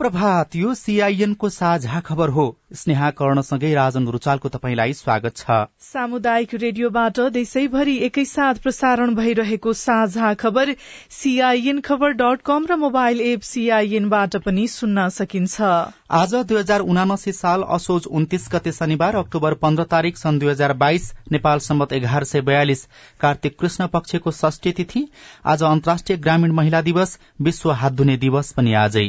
प्रभात यो सीआईएनको साझा खबर हो। स्नेहा कर्णसँगै राजन रुचालको तपाईँलाई स्वागत छ। सामुदायिक रेडियोबाट देशैभरि एकैसाथ प्रसारण भइरहेको साझा खबर सीआईएन खबर डट कम र मोबाइल एप सीआईएनबाट पनि सुन्न सकिन्छ। आज दुई हजार उनासी साल असोज उन्तिस गते शनिबार अक्टोबर पन्ध्र तारीक सन् दुई हजार बाइस नेपाल सम्मत एघार सय बयालिस। कार्तिक कृष्ण पक्षको षष्ठी तिथि आज अन्तर्राष्ट्रिय ग्रामीण महिला दिवस विश्व हात धुने दिवस पनि आजै।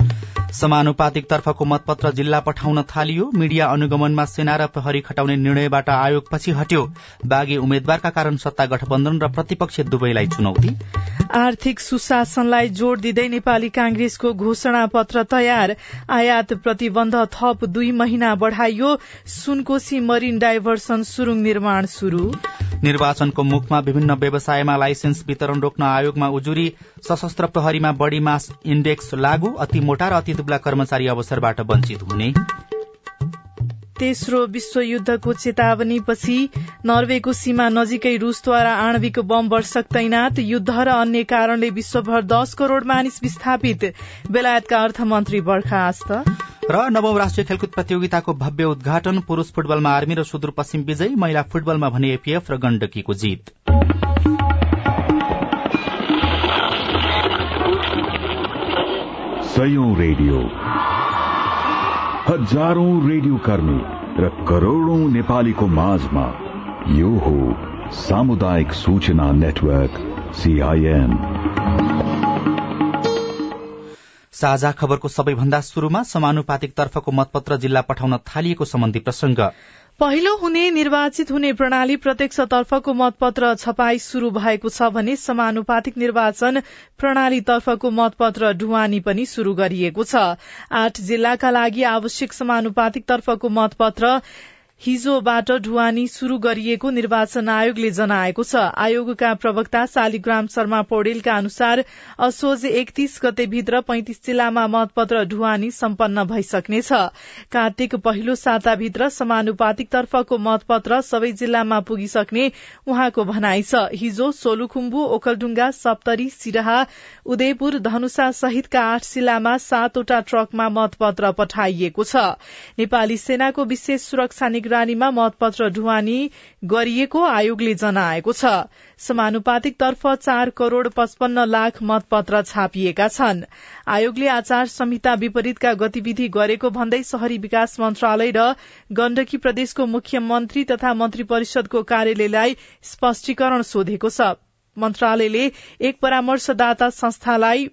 समानुपातिक तर्फको मतपत्र जिल्ला पठाउन थालियो। मीडिया अनुगमनमा सेना र प्रहरी खटाउने निर्णयबाट आयोग पछि हट्यो। बाघे उम्मेद्वारका कारण सत्ता गठबन्धन र प्रतिपक्ष दुवैलाई चुनौती। आर्थिक सुशासनलाई जोड़ दिँदै नेपाली कांग्रेसको घोषणा पत्र तयार। आयात प्रतिबन्ध थप दुई महिना बढ़ाइयो। सुनकोशी मरिन डाइभर्सन सुरुङ निर्माण शुरू निर्वाचनको मुखमा विभिन्न व्यवसायमा लाइसेन्स वितरण रोक्न आयोगमा उजुरी। सशस्त्र प्रहरीमा बढ़ी मास इण्डेक्स लागू। अति मोटा र अति दुब्ला कर्मचारी अवसरबाट वञ्चित हुने। तेस्रो विश्वयुद्धको चेतावनीपछि नर्वेको सीमा नजिकै रूसद्वारा आणविक बम वर्षक तैनात युद्ध र अन्य कारणले विश्वभर दश करोड़ मानिस विस्थापित। बेलायतका अर्थमन्त्री बर्खास्त र नवौं राष्ट्रिय खेलकुद प्रतियोगिताको भव्य उद्घाटन पुरूष फुटबलमा आर्मी र सुदूरपश्चिम विजयी महिला फुटबलमा भने एपीएफ र गण्डकीको जीत। सयौं रेडियो। हजारौं रेडियो कर्मी र करोड़ौं नेपालीको माझमा यो हो सामुदायिक सूचना नेटवर्क सीआईएन साझा खबरको सबैभन्दा शुरूमा समानुपातिक तर्फको मतपत्र जिल्ला पठाउन थालिएको सम्बन्धी प्रसंग पहिलो हुने निर्वाचित हुने प्रणाली प्रत्यक्षतर्फको मतपत्र छपाई शुरू भएको छ भने समानुपातिक निर्वाचन प्रणालीतर्फको मतपत्र ढुवानी पनि शुरू गरिएको छ। आठ जिल्लाका लागि आवश्यक समानुपातिक तर्फको मतपत्र हिजोबाट ढुवानी शुरू गरिएको निर्वाचन आयोगले जनाएको छ। आयोगका प्रवक्ता शालिग्राम शर्मा पौडेलका अनुसार असोज एकतीस गतेभित्र पैंतिस जिल्लामा मतपत्र ढुवानी सम्पन्न भइसक्नेछ। कार्तिक पहिलो साताभित्र समानुपातिक तर्फको मतपत्र सबै जिल्लामा पुगिसक्ने उहाँको भनाइ छ। हिजो सोलुखुम्बु ओखलढुङ्गा सप्तरी सिराहा उदयपुर धनुषा सहितका आठ जिल्लामा सातवटा ट्रकमा मतपत्र पठाइएको छ। नेपाली सेनाको विशेष सुरक्षा निगरानीमा मतपत्र ढुवानी गरिएको आयोगले जनाएको छ। समानुपातिक तर्फ चार करोड़ पचपन्न लाख मतपत्र छापिएका छन्। आयोगले आचार संहिता विपरीतका गतिविधि गरेको भन्दै शहरी विकास मन्त्रालय र गण्डकी प्रदेशको मुख्यमन्त्री तथा मन्त्री परिषदको कार्यालयलाई स्पष्टीकरण सोधेको छ। मन्त्रालयले एक परामर्शदाता संस्थालाई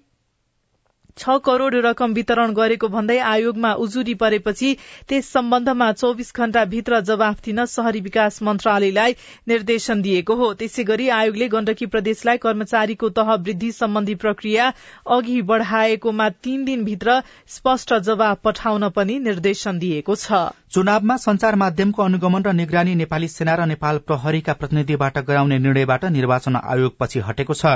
छ करोड़ रकम वितरण गरेको भन्दै आयोगमा उजुरी परेपछि त्यस सम्बन्धमा चौविस घण्टा भित्र जवाफ दिन शहरी विकास मन्त्रालयलाई निर्देशन दिएको हो। त्यसै गरी आयोगले गण्डकी प्रदेशलाई कर्मचारीको तह वृद्धि सम्बन्धी प्रक्रिया अघि बढ़ाएकोमा तीन दिनभित्र स्पष्ट जवाब पठाउन पनि निर्देशन दिएको छ। चुनावमा संचार माध्यमको अनुगमन र निगरानी नेपाली सेना र नेपाल प्रहरीका प्रतिनिधिबाट गराउने निर्णयबाट निर्वाचन आयोग पछि हटेको छ।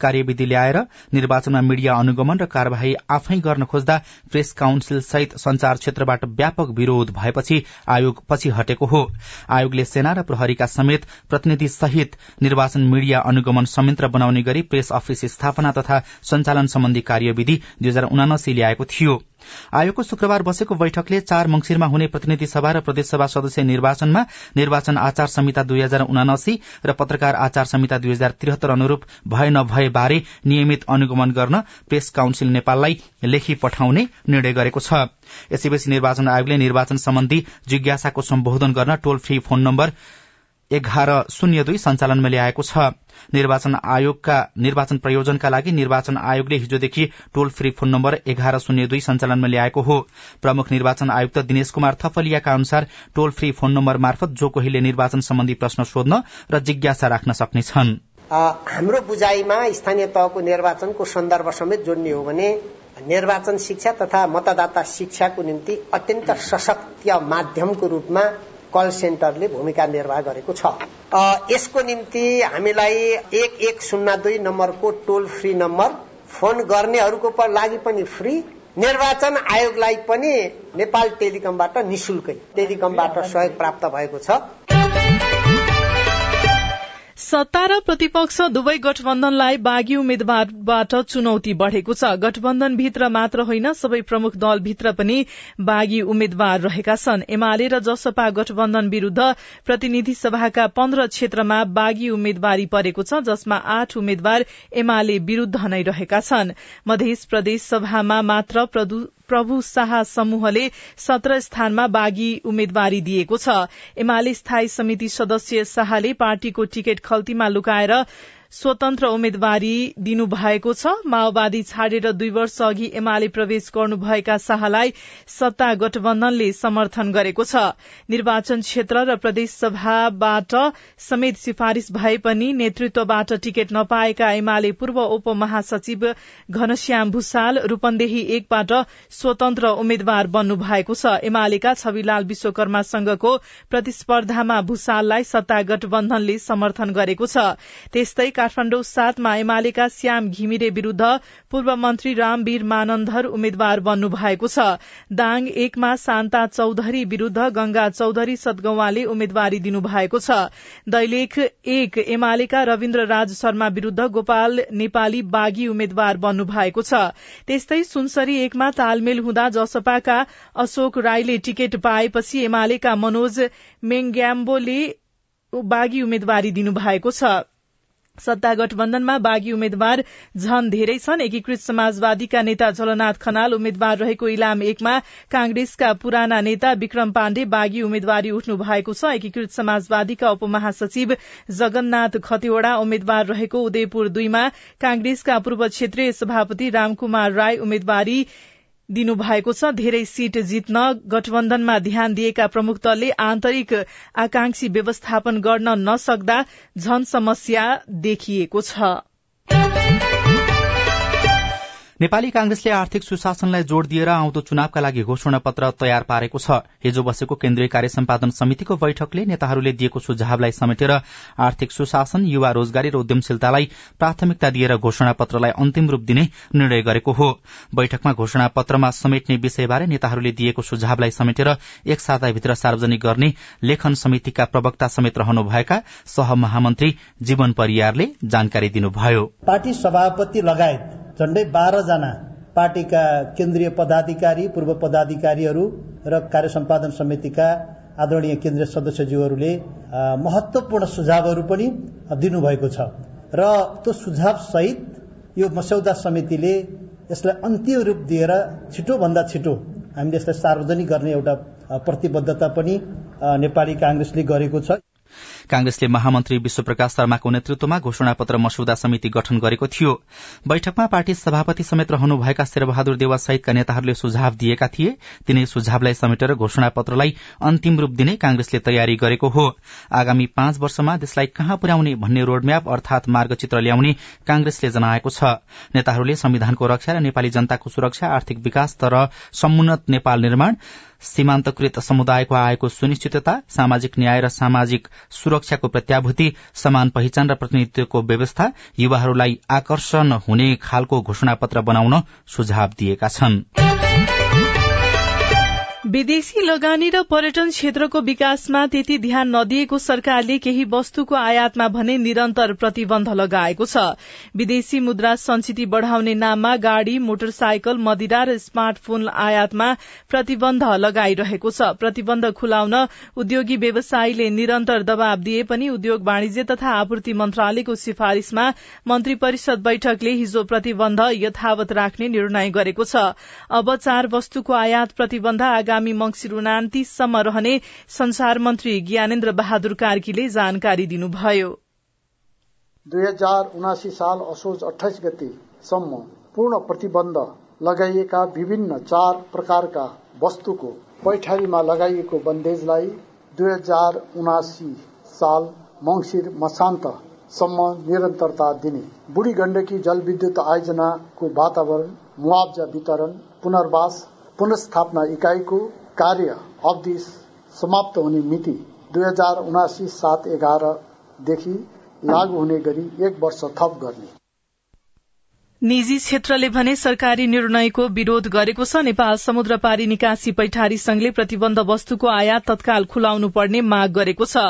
कार्यविधि ल्याएर निर्वाचनमा मीडिया अनुगमन र कार्यवाही कार्यवाही आफै गर्न खोज्दा प्रेस काउन्सिल सहित संचार क्षेत्रबाट व्यापक विरोध भएपछि आयोग पछि हटेको हो। आयोगले सेना र प्रहरीका समेत प्रतिनिधि सहित निर्वाचन मीडिया अनुगमन संयन्त्र बनाउने गरी प्रेस अफिस स्थापना तथा सञ्चालन सम्बन्धी कार्यविधि दुई हजार उनासी ल्याएको थियो। आयोगको शुक्रबार बसेको बैठकले चार मंगिरमा हुने प्रतिनिधि सभा र प्रदेशसभा सदस्य निर्वाचनमा निर्वाचन आचार संहिता दुई हजार उनासी र पत्रकार आचार संहिता दुई हजार त्रिहत्तर अनुरूप भए नभए बारे नियमित अनुगमन गर्न प्रेस काउन्सिल नेपाललाई लेखी पठाउने निर्णय गरेको छ। यसैबीच निर्वाचन आयोगले निर्वाचन सम्बन्धी जिज्ञासाको सम्बोधन गर्न टोल फ्री फोन नम्बर एघार शून्य दुई सञ्चालनमा ल्याएको छ। निर्वाचन आयोगका निर्वाचन प्रयोजनका लागि निर्वाचन आयोगले हिजोदेखि टोल फ्री फोन नम्बर एघार शून्य दुई सञ्चालनमा ल्याएको हो। प्रमुख निर्वाचन आयुक्त दिनेश कुमार थपलियाका अनुसार टोल फ्री फोन नम्बर मार्फत जो कोहीले निर्वाचन सम्बन्धी प्रश्न सोध्न र जिज्ञासा राख्न सक्नेछन्। हाम्रो बुझाइमा स्थानीय तहको निर्वाचनको सन्दर्भ समेत जोड्ने हो भने निर्वाचन शिक्षा तथा मतदाता शिक्षाको निम्ति अत्यन्त सशक्त माध्यमको रूपमा कल सेन्टरले भूमिका निर्वाह गरेको छ। यसको निम्ति हामीलाई एक एक शून्य दुई नम्बरको टोल फ्री नम्बर फोन गर्नेहरूको लागि पनि फ्री निर्वाचन आयोगलाई पनि नेपाल टेलिकमबाट निशुल्कै टेलिकमबाट सहयोग प्राप्त भएको छ। सत्ता र प्रतिपक्ष दुवै गठबन्धनलाई बागी उम्मेद्वारबाट चुनौती बढ़ेको छ। गठबन्धनभित्र मात्र होइन सबै प्रमुख दलभित्र पनि बागी उम्मेद्वार रहेका छन्। एमाले र जसपा गठबन्धन विरूद्ध प्रतिनिधि सभाका पन्ध्र क्षेत्रमा बागी उम्मेद्वारी परेको छ जसमा आठ उम्मेद्वार एमाले विरूद्ध नै रहेका छन्। मध्य प्रदेश सभामा मात्र प्रभु शाह समूहले सत्र स्थानमा बागी उम्मेद्वारी दिएको छ। एमाले स्थायी समिति सदस्य शाहले पार्टीको टिकट खल्तीमा लुकाएर स्वतन्त्र उम्मेद्वारी दिनुभएको छ। माओवादी छाडेर दुई वर्ष अघि एमाले प्रवेश गर्नुभएका शाहलाई सत्ता गठबन्धनले समर्थन गरेको छ। निर्वाचन क्षेत्र र प्रदेश सभाबाट समेत सिफारिश भए पनि नेतृत्वबाट टिकट नपाएका एमाले पूर्व उपमहासचिव घनश्याम भूषाल रूपन्देही एकबाट स्वतन्त्र उम्मेद्वार बन्नु भएको छ। एमालेका छविलाल विश्वकर्मासँगको प्रतिस्पर्धामा भूषाललाई सत्ता गठबन्धनले समर्थन गरेको छ। त्यस्तै काठमाडौँ सातमा एमालेका श्याम घिमिरे विरूद्ध पूर्व मन्त्री रामवीर मानन्धर उम्मेद्वार बन्नु भएको छ। दाङ एकमा शान्ता चौधरी विरूद्ध गंगा चौधरी सदगौवाले उम्मेद्वारी दिनुभएको छ। दैलेख एक एमालेका रविन्द्र राज शर्मा विरूद्ध गोपाल नेपाली बागी उम्मेद्वार बन्नु भएको छ। त्यस्तै सुनसरी एकमा तालमेल हुँदा जसपाका अशोक राईले टिकट पाएपछि एमालेका मनोज मेङ्ग्याम्बोले बागी उम्मेद्वारी दिनुभएको छ। सत्ता गठबन्धनमा बागी उम्मेद्वार झन धेरै छन्। एकीकृत समाजवादीका नेता झलनाथ खनाल उम्मेद्वार रहेको इलाम एकमा कांग्रेसका पुराना नेता विक्रम पाण्डे बागी उम्मेद्वारी उठ्नु भएको छ। एकीकृत समाजवादीका उपमहासचिव जगन्नाथ खतिवड़ा उम्मेद्वार रहेको उदयपुर दुईमा कांग्रेसका पूर्व क्षेत्रीय सभापति रामकुमार राई उम्मेद्वारी दिनुभएको छ। धेरै सीट जित्न गठबन्धनमा ध्यान दिएका प्रमुख दलले आन्तरिक आकांक्षी व्यवस्थापन गर्न नसक्दा झन समस्या देखिएको छ। नेपाली कांग्रेसले आर्थिक सुशासनलाई जोड़ दिएर आउँदो चुनावका लागि घोषणा पत्र तयार पारेको छ। हिजो बसेको केन्द्रीय कार्य सम्पादन समितिको बैठकले नेताहरूले दिएको सुझावलाई समेटेर आर्थिक सुशासन युवा रोजगारी र उद्यमशीलतालाई प्राथमिकता दिएर घोषणा पत्रलाई अन्तिम रूप दिने निर्णय गरेको हो। बैठकमा घोषणा पत्रमा समेट्ने विषयबारे नेताहरूले दिएको सुझावलाई समेटेर एक साताभित्र सार्वजनिक गर्ने लेखन समितिका प्रवक्ता समेत रहनुभएका सहमहामन्त्री जीवन परियारले जानकारी दिनुभयो। पार्टी सभापति लगायत झण्डै बाह्रजना पार्टीका केन्द्रीय पदाधिकारी पूर्व पदाधिकारीहरू र कार्य सम्पादन समितिका आदरणीय केन्द्रीय सदस्यज्यूहरूले महत्वपूर्ण सुझावहरू पनि दिनुभएको छ। र त्यो सुझाव सहित यो मस्यौदा समितिले यसलाई अन्तिम रूप दिएर छिटोभन्दा छिटो हामीले यसलाई सार्वजनिक गर्ने एउटा प्रतिबद्धता पनि नेपाली कांग्रेसले गरेको छ। कांग्रेसले महामन्त्री विश्वप्रकाश शर्माको नेतृत्वमा घोषणा पत्र मसौदा समिति गठन गरेको थियो। बैठकमा पार्टी सभापति समेत रहनुभएका शेरबहादुर देवा सहितका नेताहरूले सुझाव दिएका थिए। तिनै सुझावलाई समेटेर घोषणा पत्रलाई अन्तिम रूप दिने कांग्रेसले तयारी गरेको हो। आगामी पाँच वर्षमा देशलाई कहाँ पुर्याउने भन्ने रोडम्याप अर्थात मार्गचित्र ल्याउने कांग्रेसले जनाएको छ। नेताहरूले संविधानको रक्षा र नेपाली जनताको सुरक्षा आर्थिक विकास तर समुन्नत नेपाल निर्माण सीमान्तकृत समुदायको आएको सुनिश्चितता सामाजिक न्याय र सामाजिक सुरक्षा सुरक्षाको प्रत्याभूति समान पहिचान र प्रतिनिधित्वको व्यवस्था युवाहरूलाई आकर्षण हुने खालको घोषणा पत्र बनाउन सुझाव दिएका छन्। विदेशी लगानी र पर्यटन क्षेत्रको विकासमा त्यति ध्यान नदिएको सरकारले केही वस्तुको आयातमा भने निरन्तर प्रतिबन्ध लगाएको छ। विदेशी मुद्रा संचिति बढ़ाउने नाममा गाड़ी मोटरसाइकल मदिरा र स्मार्टफोन आयातमा प्रतिबन्ध लगाइरहेको छ। प्रतिबन्ध खुलाउन उद्योगी व्यवसायीले निरन्तर दबाव दिए पनि उद्योग वाणिज्य तथा आपूर्ति मन्त्रालयको सिफारिशमा मन्त्री परिषद बैठकले हिजो प्रतिबन्ध यथावत राख्ने निर्णय गरेको छ। अब चार वस्तुको आयात प्रतिबन्ध आगामी मंगिर उनातिससम्म रहने संसार मन्त्री ज्ञानेन्द्र बहादुर कार्कीले जानकारी दिनुभयो। दुई हजार उनासी साल असोज अठाइस गतेसम्म पूर्ण प्रतिबन्ध लगाइएका विभिन्न चार प्रकारका वस्तुको पैठारीमा लगाइएको बन्देजलाई दुई हजार उनासी साल मंगिर मसान्तसम्म निरन्तरता दिने। बुढी गण्डकी जलविद्युत आयोजनाको वातावरण मुआवजा वितरण पुनर्वास पुनस्थापना इकाईको कार्य अवधि समाप्त हुने मिति दुई हजार उनासी सात एघारदेखि लागू हुने गरी एक वर्ष थप गर्ने। निजी क्षेत्रले भने सरकारी निर्णयको विरोध गरेको छ। नेपाल समुद्र पारी निकासी पैठारी संघले प्रतिबन्ध वस्तुको आयात तत्काल खुलाउनु पर्ने माग गरेको छ।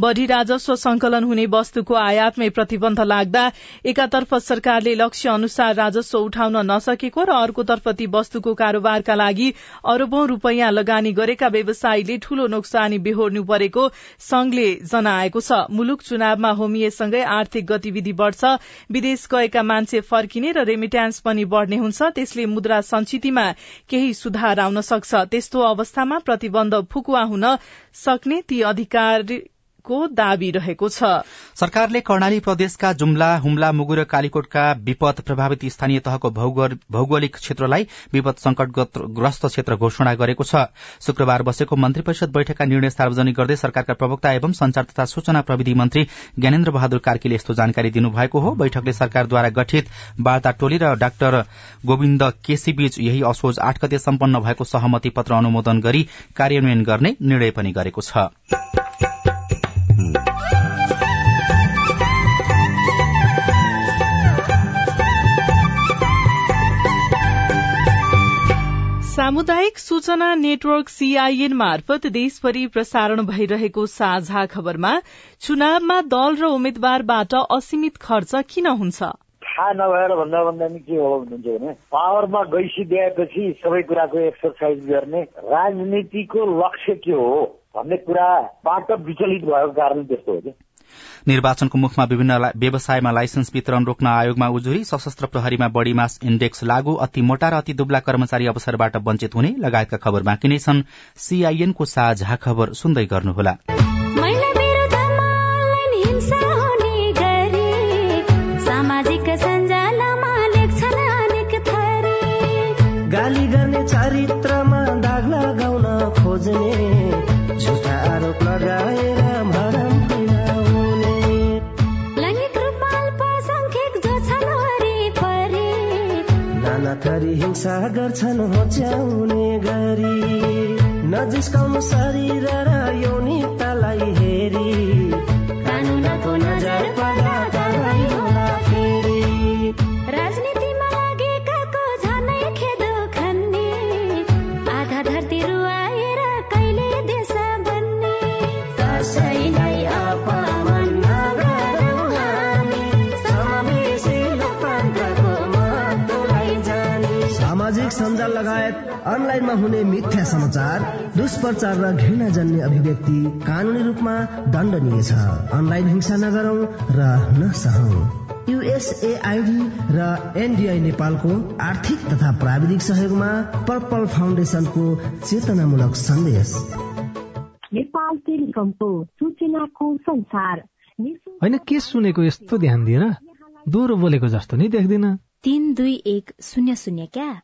बढ़ी राजस्व संकलन हुने वस्तुको आयातमै प्रतिबन्ध लाग्दा एकातर्फ सरकारले लक्ष्य अनुसार राजस्व उठाउन नसकेको र अर्कोतर्फ ती वस्तुको कारोबारका लागि अरबौं रूपियाँ लगानी गरेका व्यवसायीले ठूलो नोक्सानी बेहोर्नु परेको संघले जनाएको छ। मुलुक चुनावमा होमिएसँगै आर्थिक गतिविधि बढ़छ। विदेश गएका मान्छे फर्किने र रेमिट्यान्स पनि बढ़ने हुन्छ। त्यसले मुद्रा संचितिमा केही सुधार आउन सक्छ। त्यस्तो अवस्थामा प्रतिबन्ध फुकुवा हुन सक्ने ती अधिकारी को दावी रहेको छ? सरकारले कर्णाली प्रदेशका जुम्ला हुम्ला मुगु र कालीकोटका विपद प्रभावित स्थानीय तहको भौगोलिक क्षेत्रलाई विपद संकटग्रस्त क्षेत्र घोषणा गरेको छ। शुक्रबार बसेको मन्त्री परिषद बैठकका निर्णय सार्वजनिक गर्दै सरकारका प्रवक्ता एवं संचार तथा सूचना प्रविधि मन्त्री ज्ञानेन्द्र बहादुर कार्कीले यस्तो जानकारी दिनुभएको हो। बैठकले सरकारद्वारा गठित वार्ता टोली र डाक्टर गोविन्द केसीबीच यही असोज आठ गते सम्पन्न भएको सहमति पत्र अनुमोदन गरी कार्यान्वयन गर्ने निर्णय पनि गरेको छ। सामुदायिक सूचना नेटवर्क सीआईएन मार्फत देशभरि प्रसारण भइरहेको साझा खबरमा चुनावमा दल र उम्मेद्वारबाट असीमित खर्च किन हुन्छ? थाहा नभएर भन्दा भन्दा के हो भन्नुहुन्छ भने पावरमा गइसकिदिएपछि सबै कुराको एक्सर्साइज गर्ने राजनीतिको लक्ष्य के हो? भन्ने कुराबाट विचलित भएको कारण त्यस्तो हो कि। निर्वाचनको मुखमा विभिन्न व्यवसायमा लाइसेन्स वितरण रोक्न आयोगमा उजुरी सशस्त्र प्रहरीमा बढ़ी मास इण्डेक्स लागू अति मोटा र अति दुब्ला कर्मचारी अवसरबाट वञ्चित हुने लगायतका खबर बाँकी नै छन्। सीआईएनको साझा खबर सुन्दै गर्नुहोला। थरी हिंसा गर्छन् होच्याउने गरी। नजिस्काउनु शरीर र यौनिकतालाई हेरी। सामाजिक सञ्जाल लगायत अनलाइनमा हुने मिथ्या समाचार दुष्प्रचार र घृणा जन्य अभिव्यक्ति कानूनी रूपमा दण्डनीय छ। अनलाइन हिंसा नगरौं र नसहौं। युएसएआईडी र एनडीआई नेपालको आर्थिक तथा प्राविधिक सहयोगमा पर्पल फाउन्डेशनको चेतनामूलक सन्देश। नेपाल टेलिकमको सूचनाको संसार। होइन के सुनेको यस्तो ध्यान दिएर दोहोरो बोलेको जस्तो नि देख्दिन। तीन दुई एक शून्य शून्य क्या?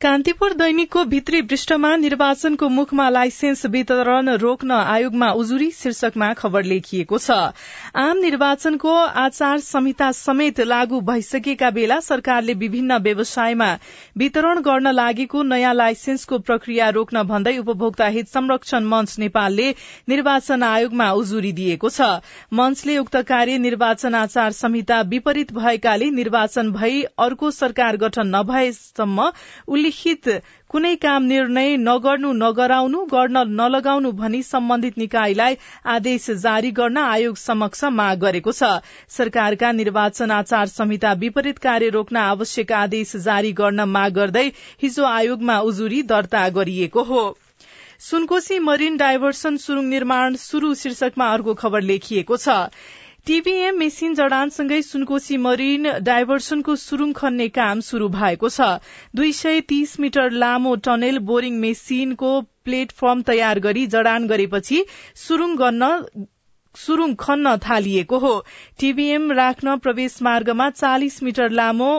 कान्तिपुर दैनिकको भित्री पृष्ठमा निर्वाचनको मुखमा लाइसेन्स वितरण रोक्न आयोगमा उजुरी शीर्षकमा खबर लेखिएको छ। आम निर्वाचनको आचार संहिता समेत लागू भइसकेका बेला सरकारले विभिन्न व्यवसायमा वितरण गर्न लागेको नयाँ लाइसेन्सको प्रक्रिया रोक्न भन्दै उपभोक्ता हित संरक्षण मंच नेपालले निर्वाचन आयोगमा उजुरी दिएको छ। मंचले उक्त कार्य निर्वाचन आचार संहिता विपरीत भएकाले निर्वाचन भई अर्को सरकार गठन नभएसम्म उल्लिखित कुनै काम निर्णय नगर्नु नगराउनु गर्न नलगाउनु भनी सम्बन्धित निकायलाई आदेश जारी गर्न आयोग समक्ष माग गरेको छ। सरकारका निर्वाचन आचार संहिता विपरीत कार्य रोक्न आवश्यक आदेश जारी गर्न माग गर्दै हिजो आयोगमा उजुरी दर्ता गरिएको हो। सुनकोशी मरिन डाइभर्सन सुरुङ निर्माण शुरू शीर्षकमा अर्को खबर लेखिएको छ। टीबीएम मेसिन जडानसँगै सुनकोशी मरिन डाइभर्सनको सुरुङ खन्ने काम शुरू भएको छ। दुई सय तीस मिटर लामो टनेल बोरिङ मेसिनको प्लेटफर्म तयार गरी जडान गरेपछि सुरुङ गर्न सुरुङ खन्न थालिएको हो। टीबीएम राख्न प्रवेश मार्गमा चालिस मिटर लामो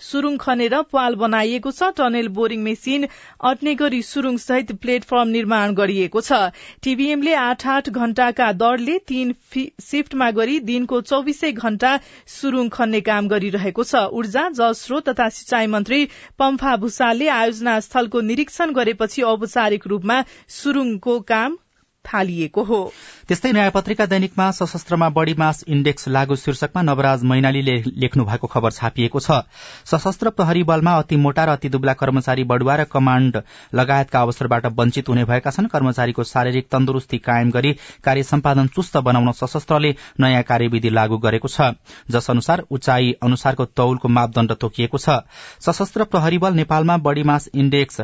सुरुङ खनेर पाल बनाइएको छ। टनेल बोरिङ मेसिन अट्ने गरी सुरुङ सहित प्लेटफर्म निर्माण गरिएको छ। टीबीएमले आठ आठ घण्टाका दरले तीन शिफ्टमा गरी दिनको चौविसै घण्टा सुरुङ खन्ने काम गरिरहेको छ। ऊर्जा जलस्रोत तथा सिंचाई मन्त्री पम्फा भूषालले आयोजना स्थलको निरीक्षण गरेपछि औपचारिक रूपमा सुरुङको काम थालिएको हो। त्यस्तै नयाँ पत्रिका दैनिकमा सशस्त्रमा बढ़ी मास इण्डेक्स लागू शीर्षकमा नवराज मैनालीले लेख्नु भएको खबर छापिएको छ। सशस्त्र प्रहरी बलमा अति मोटा र अति दुब्ला कर्मचारी बढुवा र कमाण्ड लगायतका अवसरबाट वञ्चित हुने भएका छन्। कर्मचारीको शारीरिक तन्दुरूस्ती कायम गरी कार्य सम्पादन चुस्त बनाउन सशस्त्रले नयाँ कार्यविधि लागू गरेको छ। जस अनुसार उचाइ अनुसारको तौलको मापदण्ड तोकिएको छ। सशस्त्र प्रहरी बल नेपालमा बढ़ी मास इण्डेक्स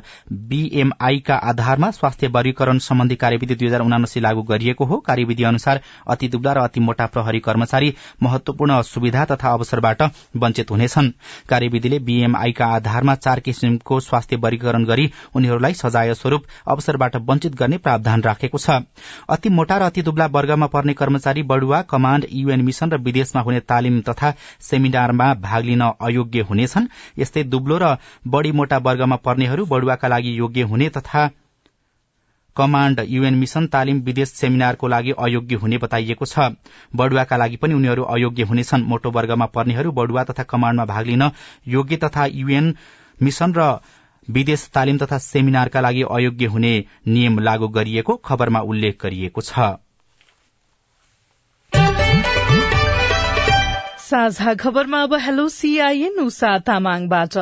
बीएमआई का आधारमा स्वास्थ्य वर्गीकरण सम्बन्धी कार्यविधि दुई हजार उनासी लागू गरिएको हो। कार्यविधि अनुसार अति दुब्ला र अति मोटा प्रहरी कर्मचारी महत्वपूर्ण सुविधा तथा अवसरबाट वञ्चित हुनेछन्। कार्यविधिले बीएमआई का आधारमा चार किसिमको स्वास्थ्य वर्गीकरण गरी उनीहरूलाई सजाय स्वरूप अवसरबाट वञ्चित गर्ने प्रावधान राखेको छ। अति मोटा र अति दुब्ला वर्गमा पर्ने कर्मचारी बढुवा कमाण्ड युएन मिशन र विदेशमा हुने तालिम तथा सेमिनारमा भाग लिन अयोग्य हुनेछन्। यस्तै दुब्लो र बढ़ी मोटा वर्गमा पर्नेहरू बढुवाका लागि योग्य हुने तथा कमाण्ड युएन मिशन तालिम विदेश सेमिनारको लागि अयोग्य हुने बताइएको छ। बढुवाका लागि पनि उनीहरू अयोग्य हुनेछन्। मोटो वर्गमा पर्नेहरू बढुवा तथा कमाण्डमा भाग लिन योग्य तथा युएन मिशन र विदेश तालिम तथा सेमिनारका लागि अयोग्य हुने नियम लागू गरिएको खबरमा उल्लेख गरिएको छ। साझा खबरमा अब हेलो सीआईएन उषा तामाङबाट।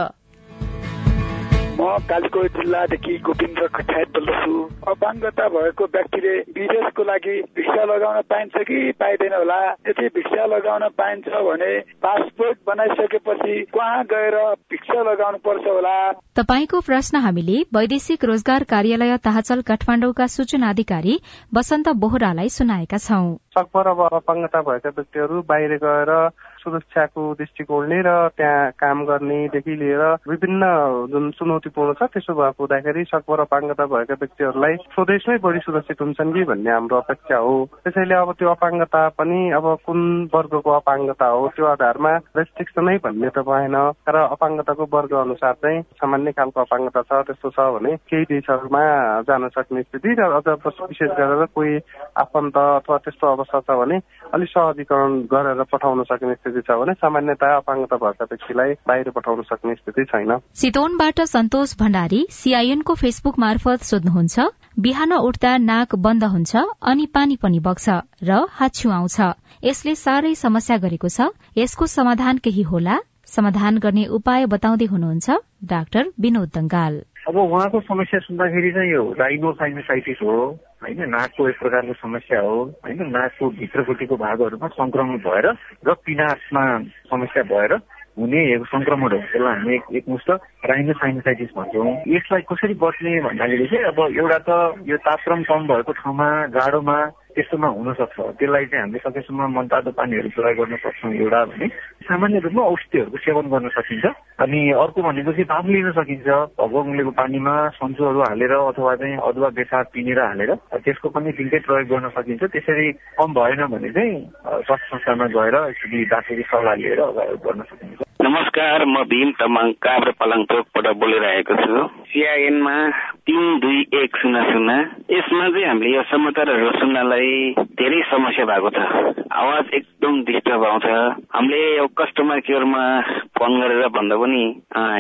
म कालीकोट जिल्लादेखि गोविन्द खट्यात बोल्दछु। अपाङ्गता भएको व्यक्तिले विदेशको लागि भिसा लगाउन पाइन्छ कि पाइँदैन होला? यदि भिसा लगाउन पाइन्छ भने पासपोर्ट बनाइसकेपछि कहाँ गएर भिक्षा लगाउनु पर्छ होला? तपाईँको प्रश्न हामीले वैदेशिक रोजगार कार्यालय ताहचल काठमाडौँका सूचना अधिकारी वसन्त बोहरालाई सुनाएका छौं। सकभर अब अपाङ्गता भएका व्यक्तिहरू बाहिर गएर सुरक्षाको दृष्टिकोणले र त्यहाँ काम गर्नेदेखि लिएर विभिन्न जुन चुनौतीपूर्ण छ त्यसो भएको हुँदाखेरि सकभर अपाङ्गता भएका व्यक्तिहरूलाई स्वदेशमै बढी सुरक्षित हुन्छन् कि भन्ने हाम्रो अपेक्षा हो। त्यसैले अब त्यो अपाङ्गता पनि अब कुन वर्गको अपाङ्गता हो त्यो आधारमा रेस्ट्रिक्सनै भन्ने त भएन। र अपाङ्गताको वर्ग अनुसार चाहिँ सामान्य खालको अपाङ्गता छ त्यस्तो छ भने केही देशहरूमा जान सक्ने स्थिति र अझ विशेष गरेर कोही आफन्त अथवा त्यस्तो अवस्था छ भने अलिक सहजीकरण गरेर पठाउन सक्ने स्थिति छ भने सामान्यतया अपाङ्गता भएका व्यक्तिलाई बाहिर पठाउन सक्ने स्थिति छैन। चितवनबाट सन्तोष भण्डारी सीआईएनको फेसबुक मार्फत सोध्नुहुन्छ बिहान उठ्दा नाक बन्द हुन्छ अनि पानी पनि बग्छ र हाच्छिउ आउँछ। यसले साह्रै समस्या गरेको छ। यसको समाधान केही होला? समाधान गर्ने उपाय बताउँदै हुनुहुन्छ डाक्टर विनोद दंगाल अब उहाँको समस्या सुन्दाखेरि चाहिँ यो राइनोसाइनोसाइटिस हो होइन? नाकको एक प्रकारको समस्या हो होइन? नाकको भित्रपट्टिको भागहरूमा संक्रमण भएर र पिनासमा समस्या भएर हुने संक्रमण हो। त्यसलाई हामी एक एकमुष्ट राइनोसाइनोसाइटिस भन्छौँ। यसलाई कसरी बच्ने भन्दाखेरि चाहिँ अब एउटा त यो तापक्रम कम भएको ठाउँमा जाडोमा त्यस्तोमा हुन सक्छ। त्यसलाई चाहिँ हामीले सकेसम्म मनतातो पानीहरू प्रयोग गर्न सक्छौँ एउटा भने सामान्य रूपमा औषधिहरूको सेवन गर्न सकिन्छ। अनि अर्को चाहिँ ताप लिन सकिन्छ। भगवा उम्लेको पानीमा सन्चोहरू हालेर अथवा चाहिँ अदुवा बेसार पिनेर हालेर त्यसको पनि दिनकै प्रयोग गर्न सकिन्छ। त्यसरी कम भएन भने चाहिँ स्वास्थ्य संस्थामा गएर यसरी डाक्टरी सल्लाह लिएर गर्न सकिन्छ। नमस्कार म भीम तामाङ काभ्रे पलङचोकबाट बोलिरहेको छु सिआइएनमा तिन दुई एक शून्य शून्य यसमा चाहिँ हामीले यो समाचारहरू सुन्नलाई धेरै समस्या भएको छ आवाज एकदम डिस्टर्ब आउँछ हामीले यो कस्टमर केयरमा फोन गरेर भन्दा पनि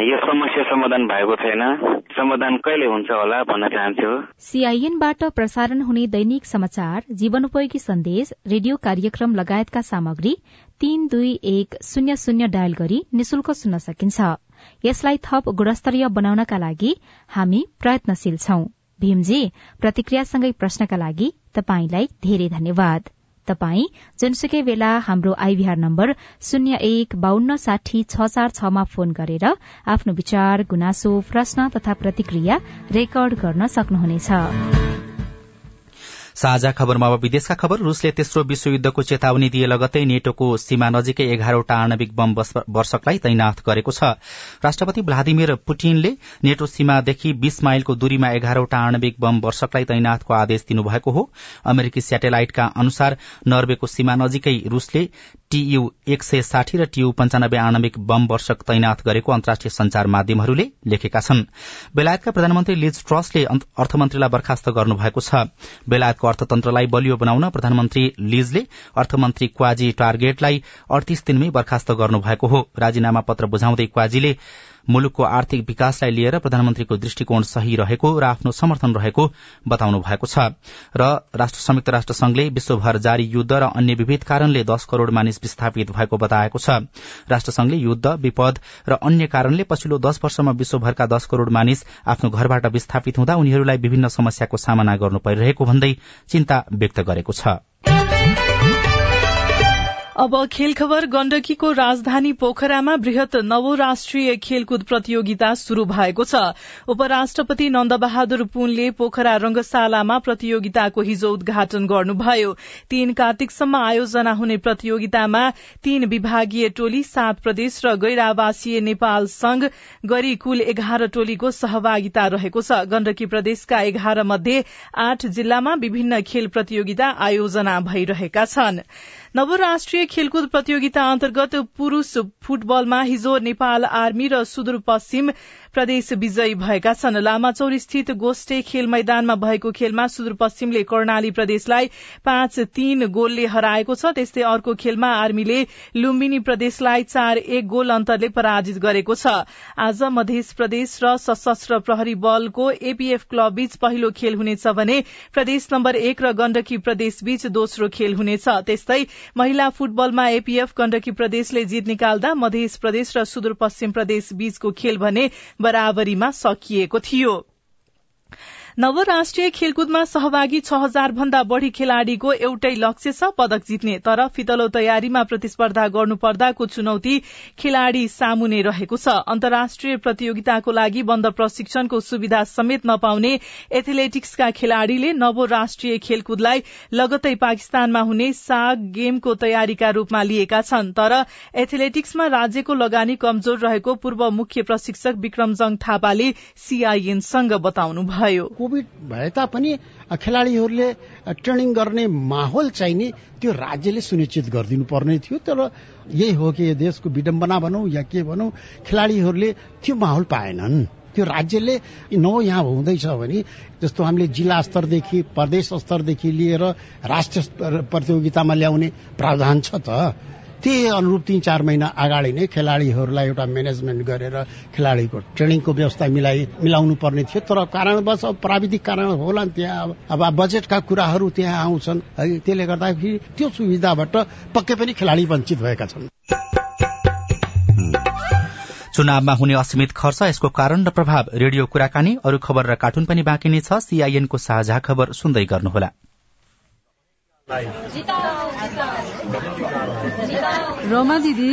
यो समस्या समाधान भएको छैन समाधान कहिले हुन्छ होला भन्न चाहन्छु सीआईएनबाट प्रसारण हुने दैनिक समाचार जीवनोपयोगी सन्देश रेडियो कार्यक्रम लगायतका सामग्री तीन दुई एक शून्य शून्य डायल गरी निशुल्क सुन्न सकिन्छ। यसलाई थप गुणस्तरीय बनाउनका लागि हामी प्रयत्नशील छौं। भीमजी प्रतिक्रियासँगै प्रश्नका लागि तपाईंलाई धेरै धन्यवाद। तपाई जुनसुकै बेला हाम्रो आइभीआर नम्बर शून्य एक बान्न साठी छ चार छमा फोन गरेर आफ्नो विचार गुनासो प्रश्न तथा प्रतिक्रिया रेकर्ड गर्न सक्नुहुनेछ। साझा खबरमा अब विदेशका खबर। रूसले तेस्रो विश्वयुद्धको चेतावनी दिए लगत्तै नेटोको सीमा नजिकै एघारवटा आणविक बम वर्षकलाई तैनाथ गरेको छ। राष्ट्रपति भ्लादिमिर पुटिनले नेटो सीमादेखि बीस माइलको दूरीमा एघारवटा आणविक बम वर्षकलाई तैनाथको आदेश दिनुभएको हो। अमेरिकी स्याटेलाइटका अनुसार नर्वेको सीमा नजिकै रूसले टीयू एक सय साठी र टीयू पञ्चानब्बे आणविक बम वर्षक तैनाथ गरेको अन्तर्राष्ट्रिय संचार माध्यमहरूले लेखेका छन्। बेलायतका प्रधानमन्त्री लिज ट्रसले अर्थमन्त्रीलाई बर्खास्त गर्नुभएको छ। बेलायतको अर्थतन्त्रलाई बलियो बनाउन प्रधानमन्त्री लिजले अर्थमन्त्री क्वाजी टार्गेटलाई अडतीस दिनमै बर्खास्त गर्नुभएको हो। राजीनामा पत्र बुझाउँदै क्वाजीले मुलुकको आर्थिक विकासलाई लिएर प्रधानमन्त्रीको दृष्टिकोण सही रहेको र आफ्नो समर्थन रहेको बताउनु भएको छ। र राष्ट्र संयुक्त राष्ट्र संघले विश्वभर जारी युद्ध र अन्य विविध कारणले दश करोड़ मानिस विस्थापित भएको बताएको छ। राष्ट्रसंघले युद्ध विपद र अन्य कारणले पछिल्लो दश वर्षमा विश्वभरका दश करोड़ मानिस आफ्नो घरबाट विस्थापित हुँदा उनीहरूलाई विभिन्न समस्याको सामना गर्नु परिरहेको भन्दै चिन्ता व्यक्त गरेको छ। अब खेल खबर गण्डकीको राजधानी पोखरामा वृहत नवराष्ट्रिय खेलकुद प्रतियोगिता शुरू भएको छ। उपराष्ट्रपति नन्दबहादुर पुनले पोखरा रंगशालामा प्रतियोगिताको हिजो उद्घाटन गर्नुभयो। तीन कार्तिकसम्म आयोजना हुने प्रतियोगितामा तीन विभागीय टोली सात प्रदेश र गैर आवासीय नेपाल संघ गरी कुल एघार टोलीको सहभागिता रहेको छ। गण्डकी प्रदेशका एघार मध्ये आठ जिल्लामा विभिन्न खेल प्रतियोगिता आयोजना भइरहेका छन्। नवराष्ट्रिय खेलकुद प्रतियोगिता अन्तर्गत पुरूष फुटबलमा हिजो नेपाल आर्मी र सुदूरपश्चिम प्रदेश विजयी भएका छन्। लामाचौर स्थित गोष्ठे खेल मैदानमा भएको खेलमा सुदूरपश्चिमले कर्णाली प्रदेशलाई पाँच तीन गोलले हराएको छ। त्यस्तै अर्को खेलमा आर्मीले लुम्बिनी प्रदेशलाई चार एक गोल अन्तरले पराजित गरेको छ। आज मध्य प्रदेश र सशस्त्र प्रहरी बलको एपीएफ क्लब बीच पहिलो खेल हुनेछ भने प्रदेश नम्बर एक र गण्डकी प्रदेश बीच दोस्रो खेल हुनेछ। त्यस्तै महिला फुटबलमा एपीएफ गण्डकी प्रदेशले जित निकाल्दा मध्य प्रदेश र सुदूरपश्चिम प्रदेश बीचको खेल भने बराबरीमा सकिएको थियो। नवराष्ट्रिय खेलकुदमा सहभागी छ हजार भन्दा बढ़ी खेलाड़ीको एउटै लक्ष्य छ पदक जित्ने तर फितलो तयारीमा प्रतिस्पर्धा गर्नुपर्दाको चुनौती खेलाड़ी सामुने रहेको छ। अन्तर्राष्ट्रिय प्रतियोगिताको लागि बन्द प्रशिक्षणको सुविधा समेत नपाउने एथलेटिक्सका खेलाड़ीले नवो राष्ट्रिय खेलकुदलाई लगत्तै पाकिस्तानमा हुने साग गेमको तयारीका रूपमा लिएका छन्। तर एथलेटिक्समा राज्यको लगानी कमजोर रहेको पूर्व मुख्य प्रशिक्षक विक्रमजङ थापाले सीआईएनसँग बताउनुभयो। कोभिड भए तापनि खेलाडीहरूले ट्रेनिङ गर्ने माहौल चाहिने त्यो राज्यले सुनिश्चित गरिदिनु पर्ने थियो। तर यही हो कि देशको विडम्बना भनौँ या के भनौँ खेलाडीहरूले त्यो माहौल पाएनन्। त्यो राज्यले न यहाँ हुँदैछ भने जस्तो हामीले जिल्ला स्तरदेखि प्रदेश स्तरदेखि लिएर राष्ट्रिय प्रतियोगितामा ल्याउने प्रावधान छ त। त्यही अनुरूप तिन चार महिना अगाडि नै खेलाडीहरूलाई एउटा म्यानेजमेन्ट गरेर खेलाडीको ट्रेनिङको व्यवस्था मिलाइ मिलाउनु पर्ने थियो। तर कारणवश अब प्राविधिक कारण होला नि त्यहाँ। अब बजेटका कुराहरू त्यहाँ आउँछन्। है त्यसले गर्दाखेरि त्यो सुविधाबाट पक्कै पनि खेलाडी वञ्चित भएका छन्। चुनावमा हुने असीमित खर्च यसको कारण र प्रभाव रेडियो कुराकानी अरू खबर र कार्टुन पनि बाँकी नै छ। सीआईएनको साझा खबर सुन्दै गर्नुहोला। रमा दिदी।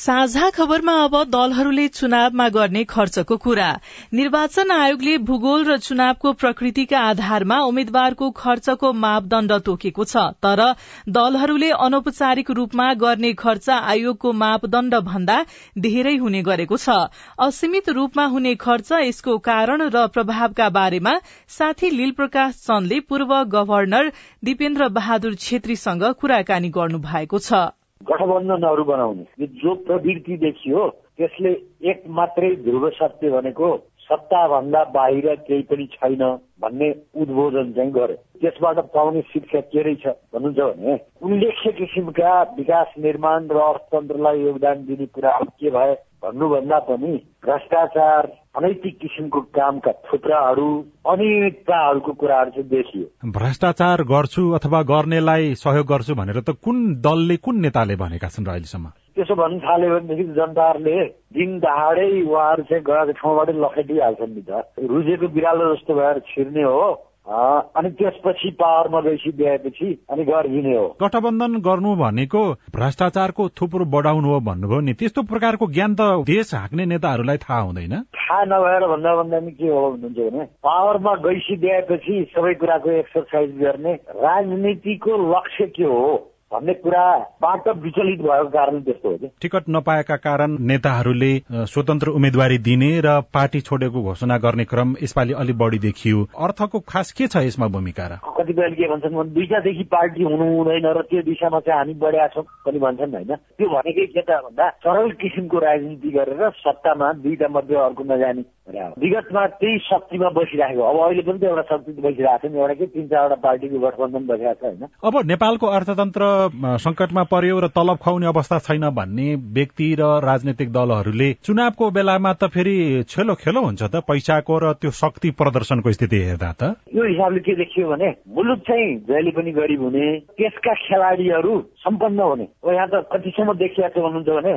साझा खबरमा अब दलहरूले चुनावमा गर्ने खर्चको कुरा। निर्वाचन आयोगले भूगोल र चुनावको प्रकृतिका आधारमा उम्मेद्वारको खर्चको मापदण्ड तोकेको छ तर दलहरूले अनौपचारिक रूपमा गर्ने खर्च आयोगको मापदण्ड भन्दा धेरै हुने गरेको छ। असीमित रूपमा हुने खर्च यसको कारण र प्रभावका बारेमा साथी लील प्रकाश चन्दले पूर्व गभर्नर दिपेन्द्र बहादुर छेत्रीसँग कुराकानी गर्नु भएको छ। गठबन्धनहरू बनाउने। जो प्रवृत्ति देखियो त्यसले एक मात्रै ध्रुव सत्य भनेको सत्ताभन्दा बाहिर केही पनि छैन भन्ने उद्बोधन चाहिँ गर्यो त्यसबाट पाउने शिक्षा के रहेछ भन्नुहुन्छ भने उल्लेख्य किसिमका विकास निर्माण र अर्थतन्त्रलाई योगदान दिने कुराहरू के भए भन्नुभन्दा पनि भ्रष्टाचार अनैतिक किसिमको कामका थुप्राहरू अनियमितताहरूको कुराहरू चाहिँ देखियो। भ्रष्टाचार गर्छु अथवा गर्नेलाई सहयोग गर्छु भनेर त कुन दलले कुन नेताले भनेका छन् र अहिलेसम्म? त्यसो भन्नु थाल्यो भनेदेखि जनताहरूले दिन दहाडै उहाँहरू चाहिँ गएको ठाउँबाटै लखेटिहाल्छन् नि त। रुजेको बिरालो जस्तो भएर छिर्ने हो। अनि त्यसपछि पावरमा गइसकिदिएपछि अनि गरिदिने हो। गठबन्धन गर्नु भनेको भ्रष्टाचारको थुप्रो बढाउनु हो भन्नुभयो नि त्यस्तो प्रकारको ज्ञान त देश हाँक्ने नेताहरूलाई थाहा हुँदैन। थाहा नभएर भन्दा भन्दा के हो भन्नुहुन्छ भने पावरमा गइसकिदिएपछि सबै कुराको एक्सर्साइज गर्ने राजनीतिको लक्ष्य के हो? भन्ने कुराबाट विचलित भएको कारण त्यस्तो हो कि। टिकट नपाएका कारण नेताहरूले स्वतन्त्र उम्मेद्वारी दिने र पार्टी छोडेको घोषणा गर्ने क्रम यसपालि अलिक बढी देखियो। अर्थको खास के छ यसमा भूमिका र? कतिपयले के भन्छन् भने दुईटादेखि पार्टी हुनु हुँदैन र त्यो दिशामा चाहिँ हामी बढिया छौँ पनि भन्छन् होइन? त्यो भनेकै के त भन्दा सरल किसिमको राजनीति गरेर सत्तामा दुईटा मध्ये अर्को नजाने विगतमा त्यही शक्तिमा बसिरहेको अब अहिले पनि त एउटा शक्ति बसिरहेको छ नि एउटा के तिन चारवटा पार्टीको गठबन्धन बसिरहेको छ होइन। अब नेपालको अर्थतन्त्र संकटमा पर्यो र तलब खुवाउने अवस्था छैन भन्ने व्यक्ति र राजनैतिक दलहरूले चुनावको बेलामा त फेरि छेलो खेलो हुन्छ त पैसाको र त्यो शक्ति प्रदर्शनको स्थिति हेर्दा त। यो हिसाबले के देखियो भने मुलुक चाहिँ जहिले पनि गरिब हुने त्यसका खेलाडीहरू सम्पन्न हुने। यहाँ त कतिसम्म छ भन्नुहुन्छ भने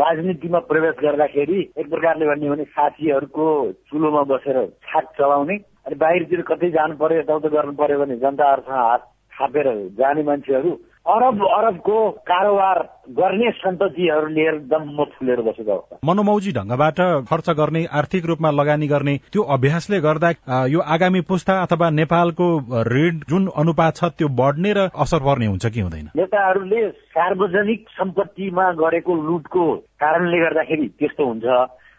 राजनीतिमा प्रवेश गर्दाखेरि एक प्रकारले भन्ने भने साथीहरूको चुलोमा बसेर छाक चलाउने। अनि बाहिरतिर कतै जानु पर्यो यताउता गर्नु पर्यो भने जनताहरूसँग हात थापेर जाने मान्छेहरू अरब अरबको कारोबार गर्ने सन्ततिहरू लिएर दम्म फुलेर बसेको अवस्था। मनोमौजी ढंगबाट खर्च गर्ने आर्थिक रूपमा लगानी गर्ने त्यो अभ्यासले गर्दा यो आगामी पुस्ता अथवा नेपालको ऋण जुन अनुपात छ त्यो बढ्ने र असर पर्ने हुन्छ कि हुँदैन? नेताहरूले सार्वजनिक सम्पत्तिमा गरेको लुटको कारणले गर्दाखेरि त्यस्तो हुन्छ।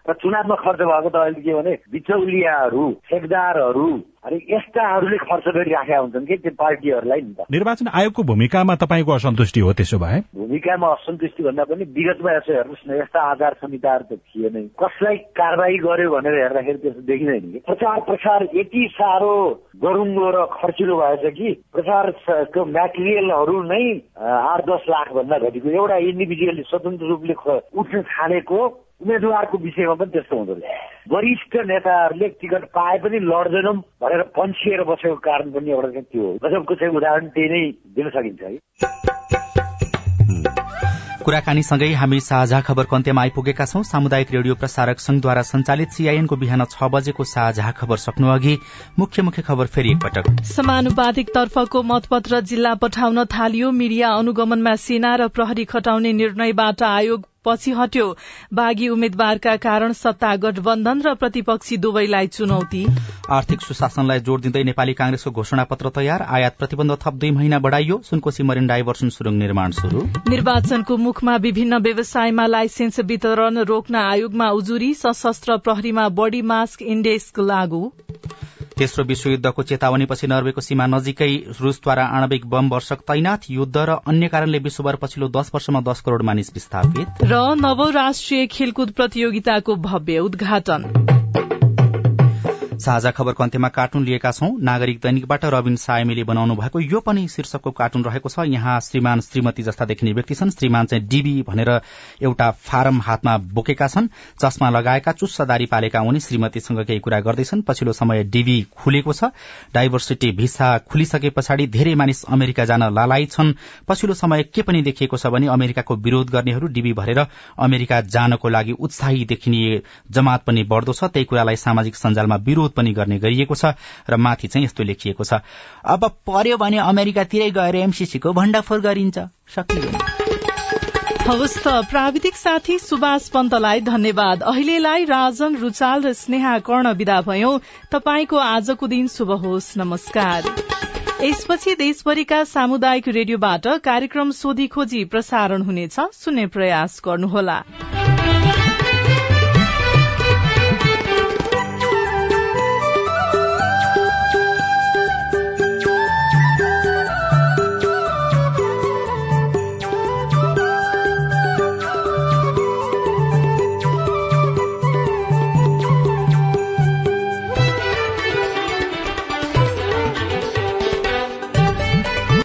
र चुनावमा खर्च भएको त अहिले के भने बिचौलियाहरू ठेकदारहरू अनि यस्ताहरूले खर्च गरिराखेका हुन्छन् कि त्यो पार्टीहरूलाई नि त। निर्वाचन आयोगको भूमिकामा तपाईँको असन्तुष्टि हो त्यसो भए? भूमिकामा असन्तुष्टि भन्दा पनि विगतमा यसो हेर्नुहोस् न यस्ता आचार संहिताहरू त थिएनै कसलाई कारवाही गर्यो भनेर हेर्दाखेरि त्यस्तो देखिँदैन कि प्रचार प्रसार यति साह्रो गरुङ्गो र खर्चिलो भएछ कि प्रचारको मेटेरियलहरू नै आठ दस लाख भन्दा घटिको। एउटा इन्डिभिजुअली स्वतन्त्र रूपले उठ्न थालेको उम्मेद्वारको विषयमा पनि त्यस्तो हुँदो रहेछ। वरिष्ठ नेताहरूले टिकट पाए पनि लड्दैनौँ भनेर पन्छिएर बसेको कारण पनि एउटा चाहिँ त्यो हो। गजबको चाहिँ उदाहरण त्यही नै दिन सकिन्छ है। कुराकानीसँगै हामी साझा खबरको अन्त्यमा आइपुगेका छौं। सामुदायिक रेडियो प्रसारक संघद्वारा संचालित सीआईएनको बिहान छ बजेको साझा खबर सक्नु अघि मुख्य मुख्य खबर फेरि एकपटक समानुपातिक तर्फको मतपत्र जिल्ला पठाउन थालियो। मिडिया अनुगमनमा सेना र प्रहरी खटाउने निर्णयबाट आयोग पछि हट्यो। बागी उम्मेद्वारका कारण सत्ता गठबन्धन र प्रतिपक्षी दुवैलाई चुनौती। आर्थिक सुशासनलाई जोड़ दिँदै नेपाली कांग्रेसको घोषणा पत्र तयार। आयात प्रतिबन्ध थप दुई महिना बढ़ाइयो। सुनकोशी मरिन डाइभर्सन सुरुङ निर्माण शुरू निर्वाचनको मुखमा विभिन्न व्यवसायमा लाइसेन्स वितरण रोक्न आयोगमा उजुरी। सशस्त्र प्रहरीमा बढी मास्क इण्डेक्स लागू। तेस्रो विश्वयुद्धको चेतावनीपछि नर्वेको सीमा नजिकै रूसद्वारा आणविक बम वर्षक तैनाथ युद्ध र अन्य कारणले विश्वभर पछिल्लो दश वर्षमा दश करोड़ मानिस विस्थापित र नव राष्ट्रिय खेलकुद प्रतियोगिताको भव्य उद्घाटन। साझा खबरको अन्त्यमा कार्टुन लिएका छौं। नागरिक दैनिकबाट रविन सायमीले बनाउनु भएको यो पनि शीर्षकको कार्टुन रहेको छ। यहाँ श्रीमान श्रीमती जस्ता देखिने व्यक्ति छन्। श्रीमान चाहिँ डीबी भनेर एउटा फारम हातमा बोकेका छन्। चस्मा लगाएका चुस्स दारी पालेका उनी श्रीमतीसँग केही कुरा गर्दैछन्। पछिल्लो समय डीबी खुलेको छ। डाइभर्सिटी भिसा खुलिसके पछाडि धेरै मानिस अमेरिका जान लालायित छन्। पछिल्लो समय के पनि देखिएको छ भने अमेरिकाको विरोध गर्नेहरू डीबी भरेर अमेरिका जानको लागि उत्साही देखिने जमात पनि बढ़दो छ। त्यही कुरालाई सामाजिक सञ्जालमा विरोध पनि गर्ने गरिएको छ र माथि चाहिँ यस्तो लेखिएको छ। अब पर्यो भने अमेरिकातिरै गएर एमसीसीको भण्डाफोर गरिन्छ। सकियो हवस् त प्राविधिक साथी सुभाष पन्तलाई धन्यवाद। अहिलेलाई राजन रुचाल र स्नेहा कर्ण विदा भयौं। तपाईँको आजको दिन शुभ होस्। नमस्कार। यसपछि देशभरिका सामुदायिक रेडियोबाट कार्यक्रम सोधी खोजी प्रसारण हुनेछ। सुन्ने प्रयास गर्नुहोला।